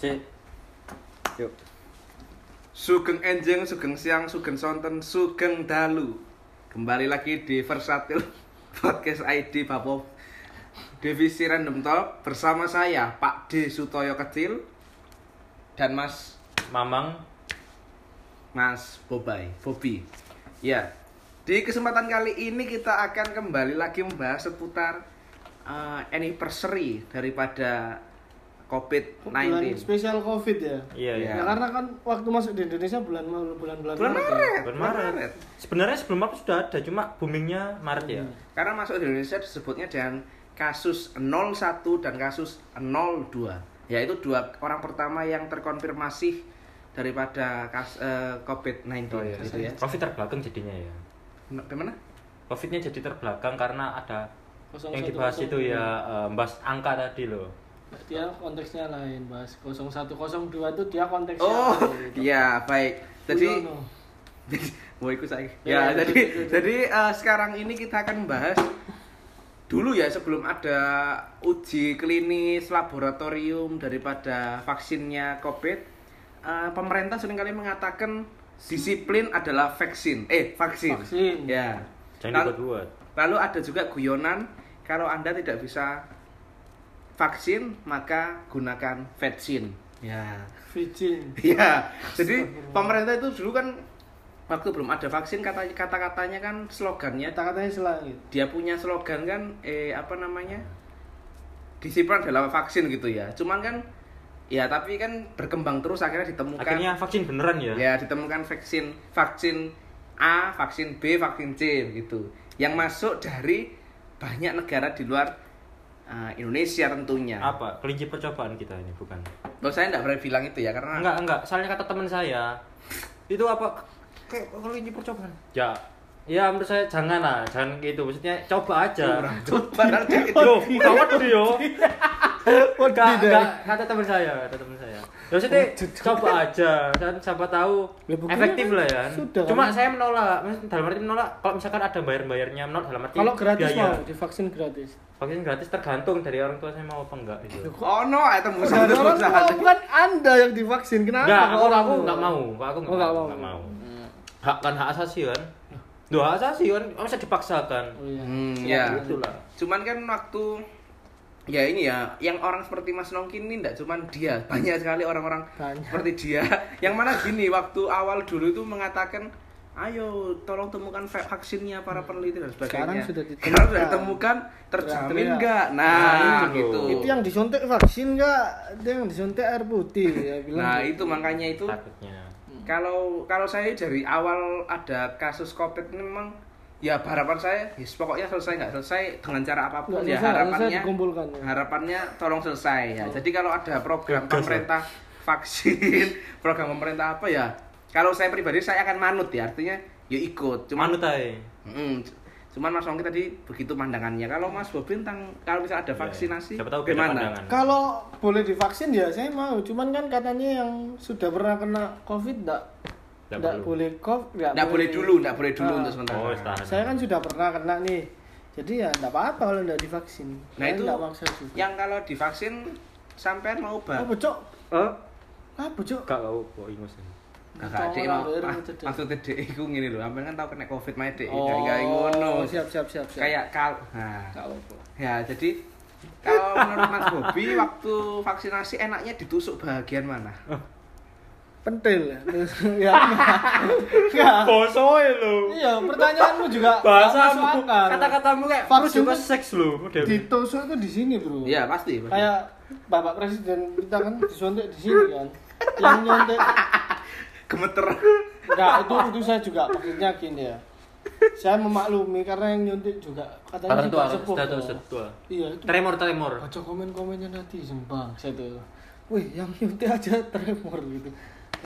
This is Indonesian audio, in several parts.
Cek. Yuk. Sugeng Enjing, Sugeng Siang, Sugeng Sonten, Sugeng Dalu Kembali lagi di Versatil Podcast ID Bapo Divisi Random Talk Bersama saya Pak D. Sutoyo Kecil Dan Mas Mamang Mas Bobai Bobi Ya Di kesempatan kali ini kita akan kembali lagi membahas seputar eh, Anniversary daripada COVID-19 bulan spesial covid ya Iya, iya. ya karena kan waktu masuk di Indonesia bulan bulan bulan Bulan Maret ya. Maret Bulan Maret. Sebenarnya sebelum Maret sudah ada, cuma boomingnya Maret ya. Karena masuk di Indonesia disebutnya dengan kasus 01 dan kasus 02. Yaitu dua orang pertama yang terkonfirmasi daripada kas, eh, COVID-19 Oh, iya. gitu ya. Covid terbelakang jadinya ya. Bagaimana? Covidnya jadi terbelakang karena ada 01, yang dibahas itu ya eh, bahas angka tadi loh. Dia konteksnya lain bahas 0102 itu dia konteksnya Oh, lain, gitu. iya baik. Jadi mau ikut saya. Ya, Ya, ya, jadi jadi eh, sekarang ini kita akan membahas dulu ya sebelum ada uji klinis laboratorium daripada vaksinnya COVID, eh, pemerintah sering kali mengatakan disiplin adalah vaksin, eh vaksin. Vaksin. Ya. Jangan Lalu, lalu ada juga guyonan kalau anda tidak bisa vaksin maka gunakan vaksin. Ya. Vicin Iya, jadi pemerintah itu dulu kan waktu belum ada vaksin kata kata katanya kan slogannya kata-katanya selangit dia punya slogan kan eh apa namanya disiplin adalah vaksin gitu ya. Cuman kan ya tapi kan berkembang terus akhirnya ditemukan Akhirnya vaksin beneran ya. ya ditemukan vaksin vaksin A, vaksin B, vaksin C gitu. Yang masuk dari banyak negara di luar uh, Indonesia tentunya. Apa? Kelinci percobaan kita ini bukan? Loh, saya enggak berani bilang itu ya karena Enggak, enggak. Soalnya kata teman saya itu apa? Kayak kelinci percobaan. Ya, ya menurut saya jangan lah, jangan gitu. Maksudnya coba aja. coba nanti itu kawan dia. Enggak, Waduh, enggak, kata teman saya, kata teman saya. Ya maksudnya coba aja, kan siapa tahu Ya, efektif kan lah ya. sudah, Cuma kan? saya menolak, maksudnya dalam arti menolak kalau misalkan ada bayar-bayarnya menolak dalam arti kalau gratis biaya. mau divaksin gratis Vaksin gratis tergantung dari orang tua saya mau apa enggak gitu. Oh no, itu musuh Ada orang musuh tua, bukan anda yang divaksin kenapa Enggak, aku orang aku enggak mau. Aku Oh, nggak mau. enggak mau. Hak kan hak asasi kan. Duh, hak asasi kan masa dipaksakan. oh, iya. Hmm, Ya, ya. itulah. Cuman kan waktu ya ini ya, yang orang seperti Mas Nongkin ini enggak cuman dia, banyak sekali orang-orang Banyak. seperti dia. Yang mana gini, waktu awal dulu itu mengatakan Ayo, tolong temukan va- vaksinnya para peneliti dan sebagainya. Sekarang sudah ditemukan. Sekarang sudah ditemukan, terjamin enggak? Nah, Nah, itu gitu. itu yang disuntik vaksin enggak dia yang disuntik air putih ya bilang Nah, gitu. itu makanya itu Takutnya. kalau kalau saya dari awal ada kasus covid ini memang ya harapan saya ya pokoknya selesai nggak selesai dengan cara apa pun Nggak ya selesai, nggak selesai harapannya ya. harapannya tolong selesai ya. Oh. jadi kalau ada program pemerintah vaksin program pemerintah apa ya kalau saya pribadi saya akan manut ya artinya ya ikut cuman Manut ae. Mm, cuman Mas Ongki tadi begitu pandangannya. Kalau Mas Bobi tentang kalau misalnya ada Iya, vaksinasi Siapa tahu beda gimana? kalau boleh divaksin ya saya mau cuman kan katanya yang sudah pernah kena covid enggak Nggak enggak perlu. boleh covid nggak boleh dulu nggak boleh dulu Ah. untuk sementara Oh, tahan. saya kan sudah pernah kena nih jadi ya enggak apa-apa kalau enggak divaksin nah Saya itu enggak maksa juga yang kalau divaksin sampean mau oh bah bocok Eh, ah bocok enggak kau kok ingus. ini. Kakak Dek Cowok mau maksudnya Dek iku ngene lho, sampean kan tau kena Covid mae Dek. Oh, Kayak kayak ngono. siap siap siap siap. Kayak kal nah. Apa-apa. Ya, jadi kalau menurut Mas Bobi waktu vaksinasi enaknya ditusuk bagian mana? Pentil ya. Ya. Enggak. Bosoe lo. Iya, pertanyaanmu juga Bahasa kata-katamu kayak vaksin juga seks lo. Udah. Ditusuk itu di sini, Bro. Iya, pasti. pasti. Kayak Bapak Presiden kita kan disuntik di sini kan. Yang nyontek gemeter. enggak itu itu saya juga maksudnya gini ya. Saya memaklumi karena yang nyuntik juga katanya Orang tua, sepuh. sudah tua. Iya, itu Tremor, tremor. baca komen-komennya nanti sembang saya tuh wih yang nyuntik aja tremor gitu Ya,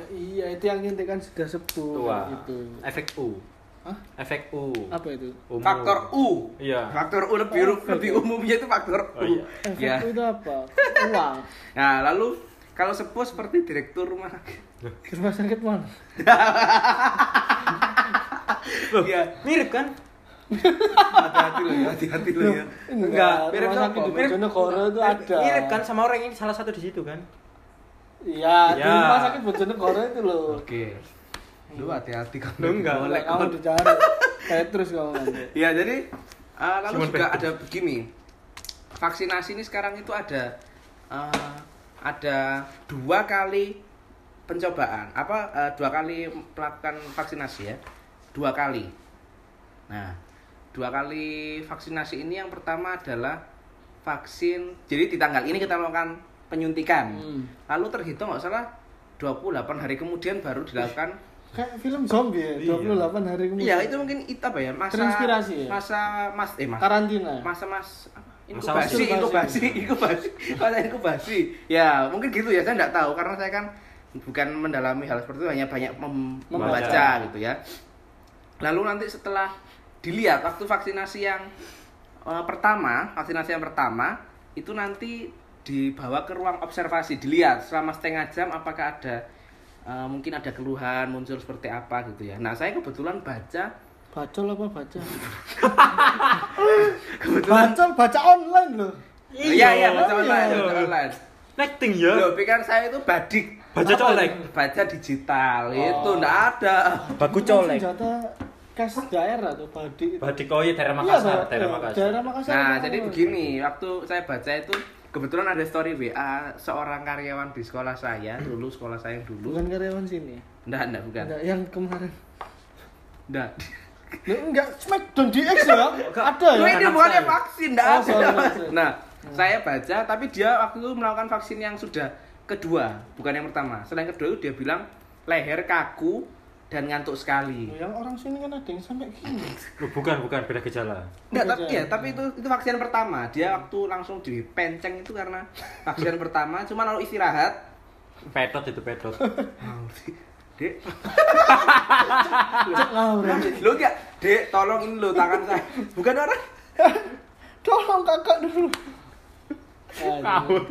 iya itu yang nyuntik kan sudah sepuh Tua. gitu Efek U. Hah? Efek U. apa itu Umur. Faktor U. Iya. Faktor U lebih Oh, lebih umumnya itu faktor U. Oh, iya. efek Ya. itu apa uang Nah, lalu kalau sepuh seperti direktur rumah sakit. rumah sakit mana Loh, Iya. mirip kan? Hati-hati loh ya, hati-hati loh ya. Enggak, mirip di Mirip- itu ada Mirip kan sama orang ini salah satu di situ kan? Iya di Ya. rumah sakit Bojonegoro itu loh Oke. Lu hati-hati kamu. Lu enggak. Boleh kamu dicari kayak terus kamu nanti Ya, jadi uh, lalu Simon juga ada begini. Vaksinasi ini sekarang itu ada uh, ada dua kali pencobaan. Apa uh, dua kali melakukan vaksinasi ya? Dua kali. Nah, dua kali vaksinasi ini yang pertama adalah vaksin. Jadi di tanggal ini kita melakukan penyuntikan. Hmm. Lalu terhitung nggak salah 28 hari kemudian baru dilakukan kayak film zombie ya Iya. 28 hari kemudian Iya, itu mungkin itu apa ya? Masa Terinspirasi ya? Masa Mas eh Mas karantina masa mas apa? Inkubasi inkubasi. inkubasi masa inkubasi ya mungkin gitu ya saya nggak tahu karena saya kan bukan mendalami hal seperti itu hanya banyak mem- Membaca. membaca gitu ya lalu nanti setelah dilihat waktu vaksinasi yang eh, pertama vaksinasi yang pertama itu nanti dibawa ke ruang observasi dilihat selama setengah jam apakah ada eh, mungkin ada keluhan muncul seperti apa gitu ya nah saya kebetulan baca bacol apa baca kebetulan bacol baca online loh iya iya baca iya. online baca online Nekting ya. Loh, pikiran saya itu badik. Baca Apa colek. Baca digital. Oh. Itu enggak ada. Baku Itu colek. senjata kas daerah tuh badik. Badik oh iya daerah Iya, Makassar, Pak. daerah Iya, Makassar. daerah Makassar Nah, jadi begini, waktu saya baca itu kebetulan ada story WA seorang karyawan di sekolah saya, dulu sekolah saya yang dulu. bukan karyawan sini Enggak, enggak, bukan. Enggak, yang kemarin Enggak. Enggak smackdown di X ya ada ya ini bukannya saya. vaksin, enggak Oh, ada. sorry, sorry. Nah, saya baca tapi dia waktu itu melakukan vaksin yang sudah kedua, bukan yang pertama. Selain kedua itu dia bilang leher kaku dan ngantuk sekali. Yang orang sini kan ada yang sampai gini Loh, bukan, bukan beda gejala. Enggak, tapi ya, tapi itu itu vaksin pertama. Dia waktu langsung dipenceng itu karena vaksin pertama, cuma lalu istirahat. Petot itu petot. Dek, lo enggak, Dek, tolong ini lo tangan saya. Bukan orang. tolong kakak dulu Ngawur.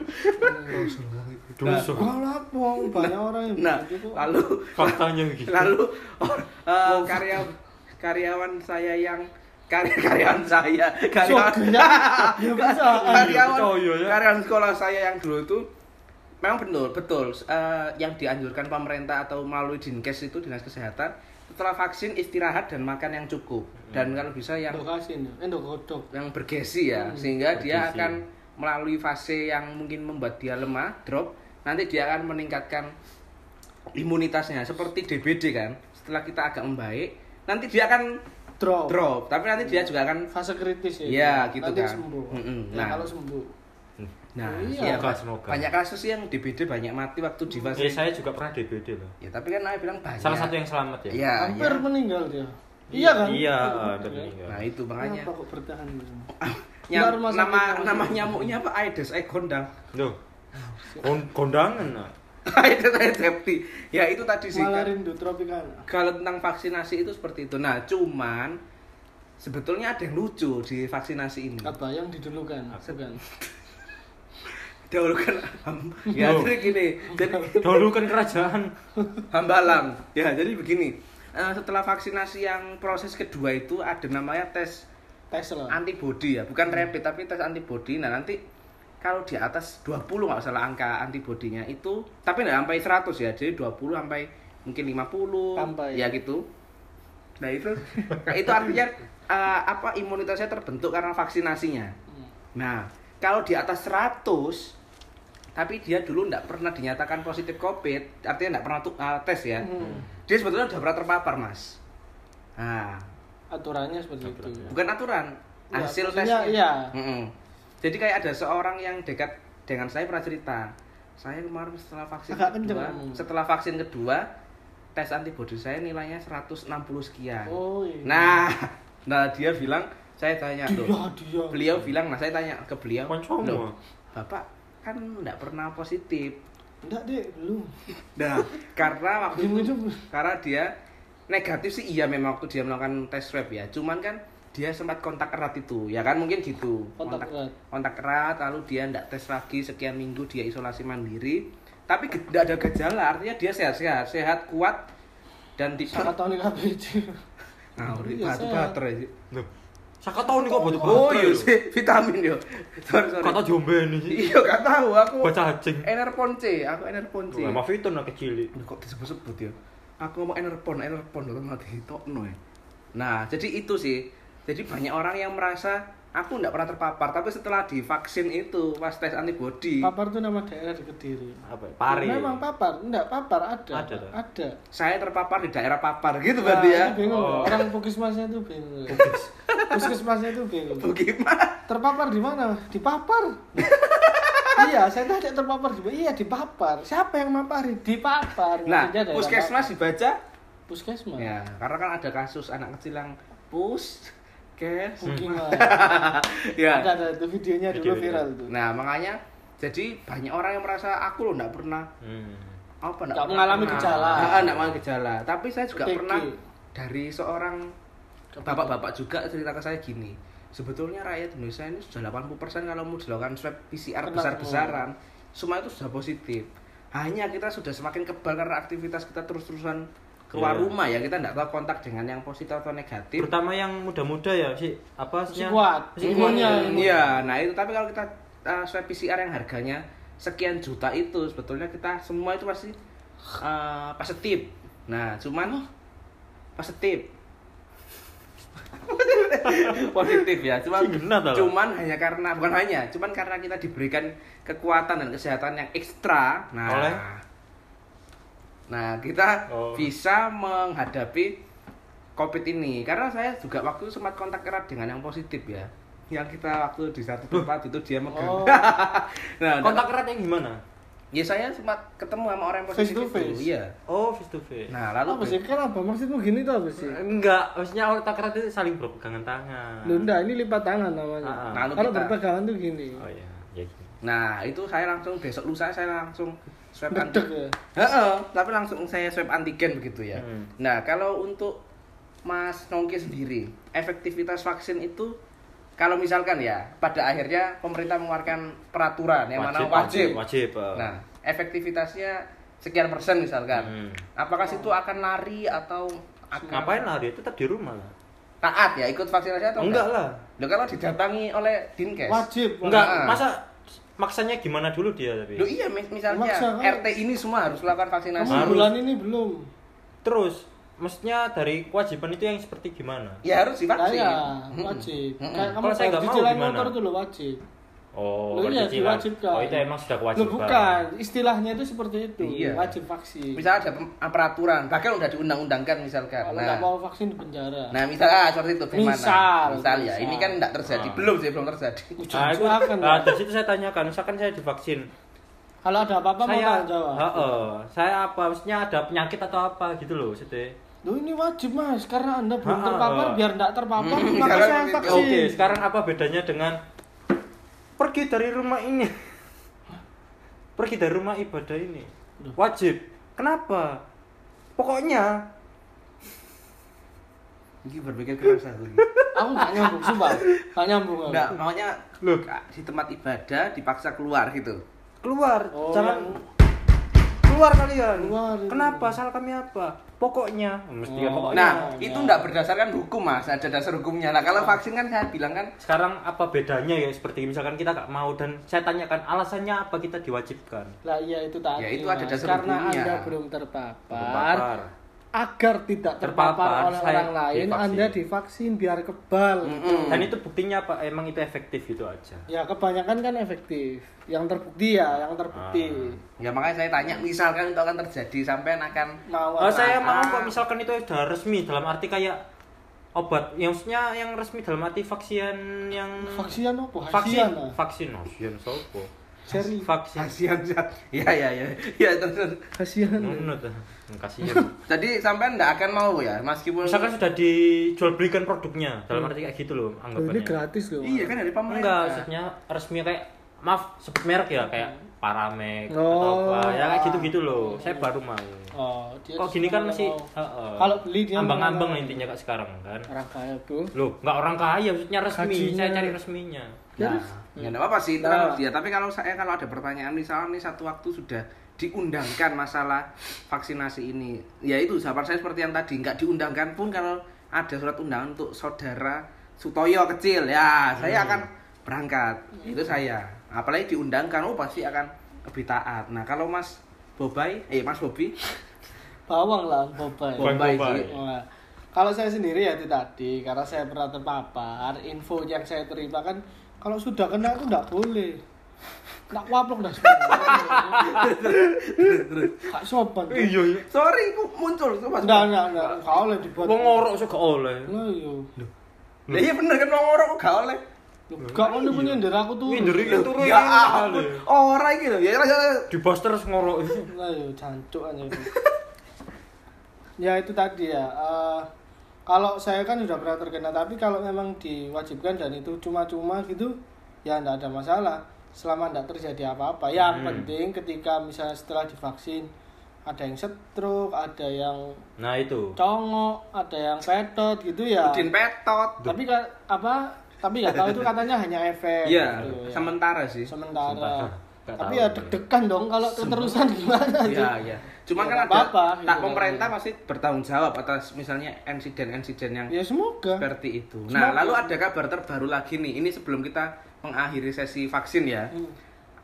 Dosa. Kalau wong banyak orang yang Nah, begitu. lalu Faktanya gitu. lalu eh, karya karyawan saya yang karya karyawan saya karyawan ya, ya bisa. karyawan Percaya ya. karyawan sekolah saya yang dulu itu memang betul betul eh, yang dianjurkan pemerintah atau melalui dinkes itu dinas kesehatan setelah vaksin istirahat dan makan yang cukup dan kalau bisa yang endokodok. yang bergesi ya Hmm, sehingga dia akan melalui fase yang mungkin membuat dia lemah drop nanti dia akan meningkatkan imunitasnya seperti DBD kan setelah kita agak membaik nanti dia akan Drop. drop tapi nanti dia juga akan Fase kritis ya. Iya, gitu Nanti kan. sembuh. Mm-mm. Ya, Nah. kalau sembuh. nah Iya. iya, Semoga, semoga. banyak kasus yang DBD banyak mati waktu di fase Eh, saya juga pernah DBD loh. ya tapi kan saya bilang banyak Salah satu yang selamat ya. Iya, Hampir iya. meninggal dia. Iya kan? Iya, Oh, ya. meninggal. nah itu makanya Kenapa kok bertahan? Nyam- nama nama nyamuknya apa Aedes aegondang Loh. Kon- kondangan nah. Aedes aegypti ya itu tadi sih Malah rindu tropicana. kalau tentang vaksinasi itu seperti itu. Nah, cuman sebetulnya ada yang lucu di vaksinasi ini. Apa yang didulukan? Bukan. Dahulu kan ya Oh. jadi gini, jadi Dahulu kan kerajaan. hambalang. Ya, jadi begini. Eh, setelah vaksinasi yang proses kedua itu ada namanya tes Tes lah. antibody ya, bukan rapid tapi tes antibody. Nah, nanti kalau di atas 20 nggak salah angka antibodinya itu tapi nggak sampai 100 ya. Jadi 20 sampai mungkin 50 Sampai. ya gitu nah itu nah, itu artinya eh, apa imunitasnya terbentuk karena vaksinasinya Hmm. nah kalau di atas 100 tapi dia dulu tidak pernah dinyatakan positif covid artinya tidak pernah tuh, eh, tes ya Hmm. dia sebetulnya sudah pernah terpapar mas nah Aturannya seperti itu. bukan aturan Ya, hasil maksudnya, tesnya iya. Mm-mm. Jadi kayak ada seorang yang dekat dengan saya pernah cerita saya kemarin setelah vaksin Agak kenceng kedua ngomong. setelah vaksin kedua tes antibodi saya nilainya 160 sekian Oh iya. nah nah dia bilang saya tanya dia loh dia. beliau bilang nah saya tanya ke beliau. "Loh, bapak kan nggak pernah positif Enggak deh, belum. nah karena waktu itu. karena dia negatif sih iya memang waktu dia melakukan tes swab ya cuman kan dia sempat kontak erat itu ya kan? Mungkin gitu. Kontak erat. kontak erat lalu dia ndak tes lagi sekian minggu dia isolasi mandiri. Tapi nggak ada gejala artinya dia sehat-sehat sehat kuat dan di Saka tahun ini KBC. nah, Iya, batu baterai Saka tau nih kok batu oh baterai iya lho. sih vitamin yo. Sorry sorry. Kata jombe ini sih. iya gak tahu. Aku Baca cacing. enerpon C aku enerpon C Wah, Maaf itu nak kecil. Kok disebut-sebut ya aku ngomong enerpon enerpon itu mati tokno ya? Nah jadi itu sih jadi banyak orang yang merasa aku nggak pernah terpapar tapi setelah divaksin itu pas tes antibody Papar itu nama daerah di Kediri. Apa? ya? Pari. Memang papar, enggak papar ada. Ada, tuh. Ada. saya terpapar di daerah papar gitu Nah, berarti ya itu bingung. Oh. Orang puskesmasnya itu bingung. Puskesmasnya itu bingung. bagaimana Terpapar di mana? Di papar. iya, saya tanya terpapar di Iya, di papar. Siapa yang mapari? Di papar. nah puskesmas dibaca Puskesmas. ya karena kan ada kasus anak kecil yang pus kes Pukiman. ya Ada ada itu videonya dulu Video, viral itu. nah makanya jadi banyak orang yang merasa aku loh nggak pernah Hmm. apa Nggak mengalami pernah. gejala. Nggak mengalami gejala tapi saya juga OTG. pernah dari seorang bapak-bapak juga cerita ke saya gini sebetulnya rakyat Indonesia ini sudah 80% kalau mau dilakukan swab PCR besar-besaran semua itu sudah positif hanya kita sudah semakin kebal karena aktivitas kita terus-terusan keluar Iya. rumah ya kita nggak tahu kontak dengan yang positif atau negatif Terutama yang muda-muda ya sih. Apa sih? kuat. Masih Hmm, kuat. Imunnya. Iya, nah itu tapi kalau kita uh, swab PCR yang harganya sekian juta itu sebetulnya kita semua itu pasti uh, positif. Nah, cuman positif. positif ya, cuman cuman hanya karena bukan hanya, cuman karena kita diberikan kekuatan dan kesehatan yang ekstra. Nah, Oleh? Nah kita Oh. bisa menghadapi COVID ini karena saya juga waktu sempat kontak erat dengan yang positif ya yang kita waktu di satu tempat itu dia megang Oh. nah Kontak erat yang gimana? ya saya sempat ketemu sama orang yang Face positif itu face? iya Oh, face to face. nah lalu Apa sih? Kan apa maksudmu gini tuh apa sih? Enggak, maksudnya kontak erat itu saling berpegangan tangan. Lu enggak, ini lipat tangan namanya. Ah, ah. Lalu Kalau kita- berpegangan tuh gini. Oh iya, ya gitu. nah itu saya langsung besok lusa saya langsung swab antigen ya. Heeh, tapi langsung saya swab antigen begitu ya Hmm. nah kalau untuk Mas Nongki sendiri efektivitas vaksin itu kalau misalkan ya pada akhirnya pemerintah mengeluarkan peraturan yang mana wajib Wajib. eh. Nah, efektivitasnya sekian persen misalkan. Hmm. Apakah situ akan lari atau akan ngapain lah dia tetap di rumah lah. taat ya ikut vaksinasi atau Enggak lah. Loh kalau didatangi oleh Dinkes. Wajib. Enggak, Nah. masa maksanya gimana dulu dia tapi? Loh iya mis- misalnya Maksa, kan? RT ini semua harus melakukan vaksinasi. Kamu Harus. bulan ini belum. Terus maksudnya dari kewajiban itu yang seperti gimana? Ya harus divaksin. Saya Mm-mm. wajib. Mm-mm. Kayak kamu Kalau saya nggak mau gimana? motor tuh lo wajib. Oh, Loh, iya, bercicilan. diwajibkan. Oh, itu emang sudah Lo kewajiban. bukan, istilahnya itu seperti itu. Iya. Wajib vaksin. Misalnya ada peraturan, bahkan udah diundang-undangkan misalkan. Kalau nggak mau vaksin di penjara. Nah, misalnya seperti itu gimana? Misal, misal ya, misal. ini kan enggak terjadi, Ah. belum sih, belum terjadi. Nah, itu, akan. nah, dari situ saya tanyakan, misalkan saya divaksin, Kalau ada apa-apa mau saya, tanggung jawab. Heeh, saya apa, maksudnya ada penyakit atau apa gitu loh, maksudnya. Loh ini wajib mas, karena anda belum Ha-ha. terpapar biar tidak terpapar, Hmm, maka saya vaksin. Oke, sekarang apa bedanya dengan pergi dari rumah ini? Pergi dari rumah ibadah ini. Wajib. Kenapa? Pokoknya Ini berpikir keras aku. Aku nggak nyambung, sumpah, nggak nyambung. aku. Enggak, maunya Loh. di tempat ibadah dipaksa keluar gitu. keluar, Oh, jangan yang- Keluar kalian. Keluar. Kenapa? Salah kami apa? Pokoknya. Mesti kan Oh. pokoknya. Nah, iya. itu enggak berdasarkan hukum, Mas. Ada dasar hukumnya. Nah, kalau vaksin kan saya bilang kan sekarang apa bedanya ya seperti misalkan kita nggak mau dan saya tanyakan alasannya apa kita diwajibkan Lah iya itu tadi. Ya, itu ada Mas. dasar Karena hukumnya. Anda belum terpapar. Terpapar. Agar tidak terpapar, Terpapar, oleh orang lain, divaksin. Anda divaksin biar kebal. Mm-mm. dan itu buktinya apa emang itu efektif gitu aja Ya kebanyakan kan efektif. Yang terbukti ya, yang terbukti. Ah. ya makanya saya tanya misalkan itu akan terjadi sampai akan Mau Oh, saya mau Ah. kok misalkan itu udah resmi dalam arti kayak obat yang maksudnya yang resmi dalam arti vaksin yang Vaksin apa? vaksin Hasian, ah? vaksin vaksin sopo Seri. vaksin kasihan ya ya ya ya terus. Kasihan. menurut kasihan jadi sampai enggak akan mau ya meskipun misalkan sudah dijual belikan produknya dalam arti kayak gitu loh Loh, anggapannya ini gratis loh. iya kan dari enggak pemerintah maksudnya resmi kayak maaf sebut merek ya kayak Paramek atau Oh. apa ya kayak gitu-gitu loh saya baru mau Oh, dia kok gini kan masih. Kalau beli dia ambang-ambang intinya kak sekarang kan orang kaya bro. Loh, nggak orang kaya, maksudnya resmi. Saya cari resminya. Nah, ya enggak apa-apa sih, itu Nah. kan dia. Tapi kalau saya kalau ada pertanyaan misalnya nih satu waktu sudah diundangkan masalah vaksinasi ini, ya itu jawaban saya seperti yang tadi, nggak diundangkan pun kalau ada surat undangan untuk saudara Sutoyo kecil, ya saya Hmm. akan berangkat. Itu saya. Apalagi diundangkan, oh pasti akan lebih taat. Nah kalau Mas Bobai, eh Mas Bobi, Bawang lah, bobai. Bobai bobai. sih. Kalau saya sendiri ya itu tadi, karena saya pernah terpapar, info yang saya terima kan kalau sudah kena itu nggak boleh. Nggak waplok dah Kak sopan. tuh. iya. sorry, kok muncul tuh Mas. Nggak, nggak, nggak. Nggak oleh dibuat. Wong ngorok sih gak oleh. Lah iya. Lah iya bener kan mau ngorok gak oleh. Gak mau punya nyender aku tuh. Nyender iki turu Ya ampun, ora iki lho. Ya ya, ya. Di bos terus ngorok. Lah iya, jancuk aja. ya itu tadi ya. eh, kalau saya kan sudah pernah terkena, tapi kalau memang diwajibkan dan itu cuma-cuma gitu, ya enggak ada masalah. Selama enggak terjadi apa-apa. Yang Hmm. penting ketika misalnya setelah divaksin ada yang stroke, ada yang Nah, itu. congok, ada yang petot gitu ya. Udin petot. Tapi kan apa? Tapi nggak tahu itu katanya hanya efek. Iya, gitu, ya. sementara sih. sementara. Sementara. Nggak Tapi tahu. ya deg-degan dong kalau keterusan gimana Iya, iya. Cuman Ya, kan ada apa-apa, tak gitu. pemerintah pasti bertanggung jawab atas misalnya insiden-insiden yang Ya semoga. seperti itu. Nah, Semoga. lalu ada kabar terbaru lagi nih. Ini sebelum kita mengakhiri sesi vaksin ya. Hmm.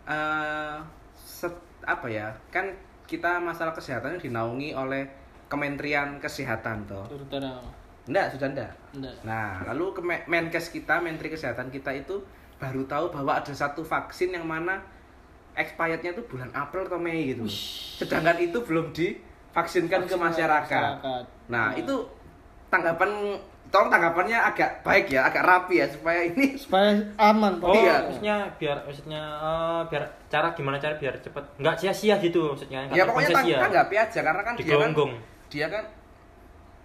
Eh, set- apa ya? Kan kita masalah kesehatan dinaungi oleh Kementerian Kesehatan toh. Enggak, sudah enggak. Enggak. Nah, lalu ke Menkes kita, Menteri Kesehatan kita itu baru tahu bahwa ada satu vaksin yang mana expirednya itu bulan April atau Mei gitu. Sedangkan itu belum divaksinkan ke Vaksin masyarakat. masyarakat. Nah, Nah. itu tanggapan tolong tanggapannya agak baik ya, agak rapi ya supaya ini Supaya aman Oh, Pak. Iya. maksudnya biar maksudnya eh, biar cara gimana cara biar cepet nggak sia-sia gitu maksudnya. nggak ya pokoknya tang tanggapi aja karena kan dia kan Digonggong. dia kan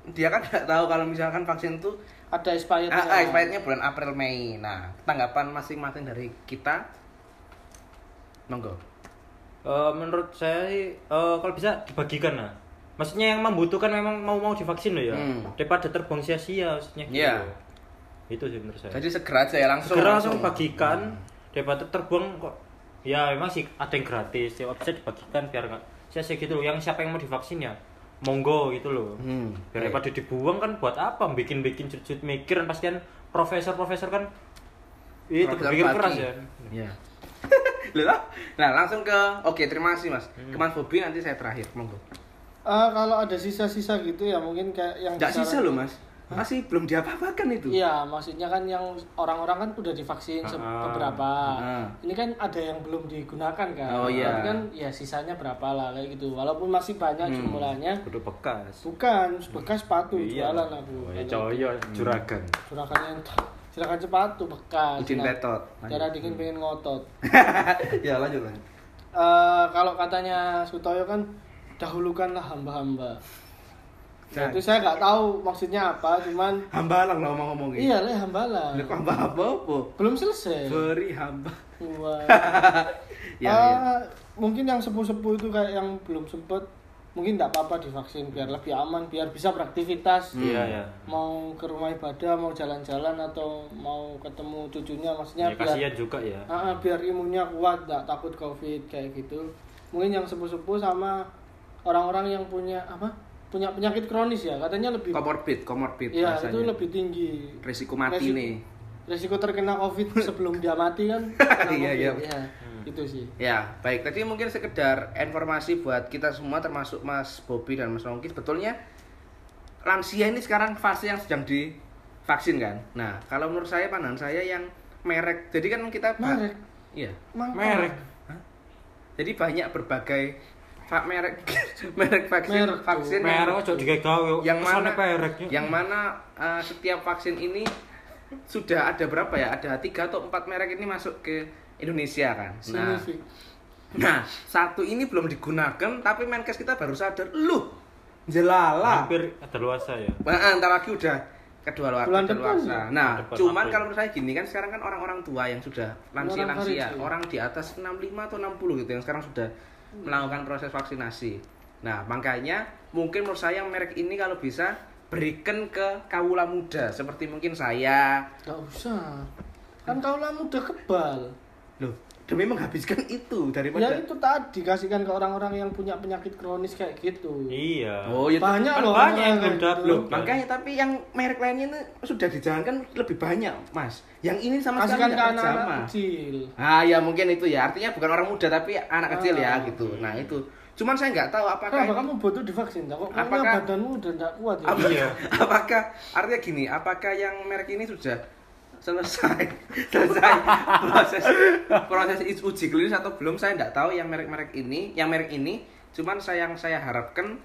dia kan nggak tahu kalau misalkan vaksin itu Ada expired. ah, ah, expirednya bulan April Mei. Nah, tanggapan masing-masing dari kita monggo. Eh, menurut saya sih eh, kalau bisa dibagikan lah. Maksudnya yang membutuhkan memang mau mau divaksin loh ya. Hmm. Daripada terbang sia-sia maksudnya gitu. Iya. Itu sih menurut saya. Jadi segera aja ya langsung. segera langsung bagikan daripada terbuang kok ya memang sih ada yang gratis ya bisa dibagikan biar nggak sia-sia gitu loh yang siapa yang mau divaksin ya monggo gitu loh Hmm. biar daripada dibuang kan buat apa bikin-bikin cut mikir kan pasti kan profesor-profesor kan itu berpikir keras ya Iya. Loh, nah langsung ke oke terima kasih mas Hmm. ke mas Bobi nanti saya terakhir monggo Eh, kalau ada sisa-sisa gitu ya mungkin kayak yang nggak sekarang- sisa loh mas masih belum diapa-apakan itu Iya, maksudnya kan yang orang-orang kan udah divaksin se- Ah. beberapa. Ah. Ini kan ada yang belum digunakan kan. Oh, iya. Tapi kan ya sisanya berapa lah kayak gitu. Walaupun masih banyak Hmm. jumlahnya. udah bekas Bukan, bekas sepatu Iya. jualan aku. Oh, ya coyo juragan Juragan yang juragan sepatu bekas. Udin Nah, Petot Darah dingin pengen ngotot. ya lanjut lanjut Eh, kalau katanya Sutoyo kan dahulukanlah hamba-hamba. Nah. Nah, itu saya nggak tahu maksudnya apa, cuman hamba lang lo mau ngomongin iya lah hambalah. Lah, kok hamba apa apa Belum selesai. beri hamba Wah. Ya, Ah, ya. mungkin yang sepuh-sepuh itu kayak yang belum sempet mungkin tidak apa-apa divaksin biar lebih aman biar bisa beraktivitas iya ya mau ke rumah ibadah mau jalan-jalan atau mau ketemu cucunya maksudnya ya biar juga ya ah, biar imunnya kuat tidak takut covid kayak gitu mungkin yang sepuh-sepuh sama orang-orang yang punya apa punya penyakit kronis ya katanya lebih Komorbid, komorbid ya bahasanya. itu lebih tinggi Risiko mati Resiko- nih. resiko terkena covid sebelum dia mati kan Iya, iya. COVID. ya, itu sih Ya, baik. Tadi mungkin sekedar informasi buat kita semua termasuk Mas Bobby dan Mas Rongki. Sebetulnya lansia ini sekarang fase yang sedang divaksin kan. Nah, kalau menurut saya pandangan saya yang merek. Jadi kan kita merek Iya. Merek. Jadi banyak berbagai va- merek merek vaksin Merek vaksin yang- Merek aja digawe. yang mana pereknya. yang mana uh, setiap vaksin ini sudah ada berapa ya? Ada tiga atau empat merek ini masuk ke Indonesia kan. Nah. Nah, satu ini belum digunakan, tapi Menkes kita baru sadar, lu jelala. hampir ada luasa ya. Nah, ntar lagi udah kedua luar Bulan kedua depan luasa. ya? Nah, Depan cuman kalau menurut saya gini kan sekarang kan orang-orang tua yang sudah lansia Orang orang di atas 65 atau 60 gitu yang sekarang sudah melakukan proses vaksinasi. Nah, makanya mungkin menurut saya merek ini kalau bisa berikan ke kaula muda seperti mungkin saya. Gak usah. Kan kau lah muda kebal. Loh, demi menghabiskan itu Ya daripada itu tadi kasihkan ke orang-orang yang punya penyakit kronis kayak gitu. Iya. Oh, ya Banyak kan loh. banyak yang dapat. gitu. Loh, makanya tapi yang merek lainnya ini sudah dijalankan lebih banyak, Mas. Yang ini sama Kasihkan sekali ke nggak anak-anak kecil. Ah, ya mungkin itu ya. Artinya bukan orang muda tapi anak kecil ya Ah. gitu. Nah, itu. Cuman saya nggak tahu apakah Kenapa kamu butuh divaksin? Kok Apakah- badanmu udah tidak kuat ya? apakah, Iya. apakah artinya gini, apakah yang merek ini sudah selesai. Selesai. Proses proses uji klinis atau belum saya nggak tahu yang merek-merek ini yang merek ini. Cuman saya yang saya harapkan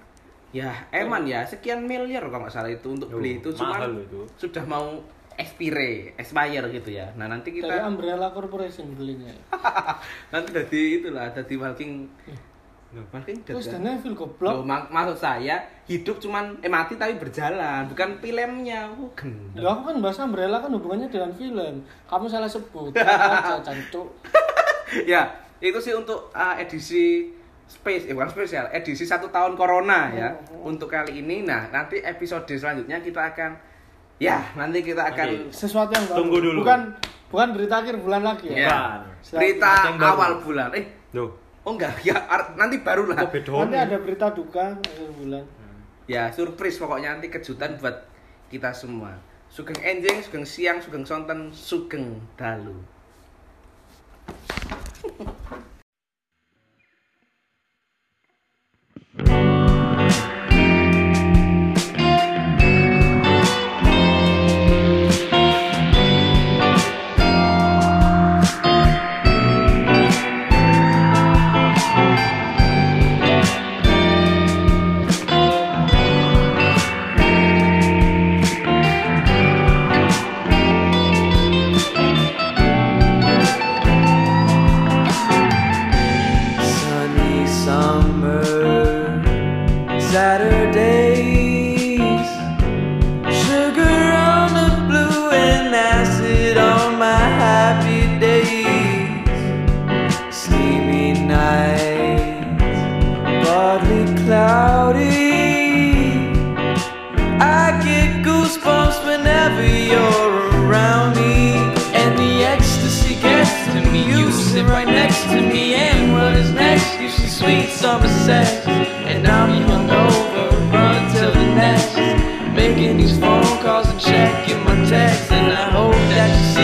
ya eman ya sekian miliar kalau nggak salah itu untuk beli itu. Cuman mahal itu. sudah mau expire expire gitu ya. Nah nanti Dari kita Umbrella Corporation belinya. nanti jadi itulah jadi walking walking dead Terus kan? dan Neville Loh, goblok. mak- maksud saya hidup cuman eh mati tapi berjalan bukan filmnya oh, gendeng. Ya aku kan bahas Umbrella kan hubungannya dengan film. Kamu salah sebut. Aja cancuk. ya itu sih untuk uh, edisi space eh bukan spesial edisi satu tahun corona ya Oh. untuk kali ini nah nanti episode selanjutnya kita akan ya nanti kita akan Oke. Sesuatu yang baru. Tunggu dulu. Bukan bukan berita akhir bulan lagi ya. ya Bukan. berita awal bulan eh Loh, oh enggak. Ya nanti baru lah. Kok beda Nanti ada berita duka akhir bulan. ya surprise pokoknya. Nanti kejutan buat kita semua. Sugeng enjing sugeng siang sugeng sonten sugeng dalu that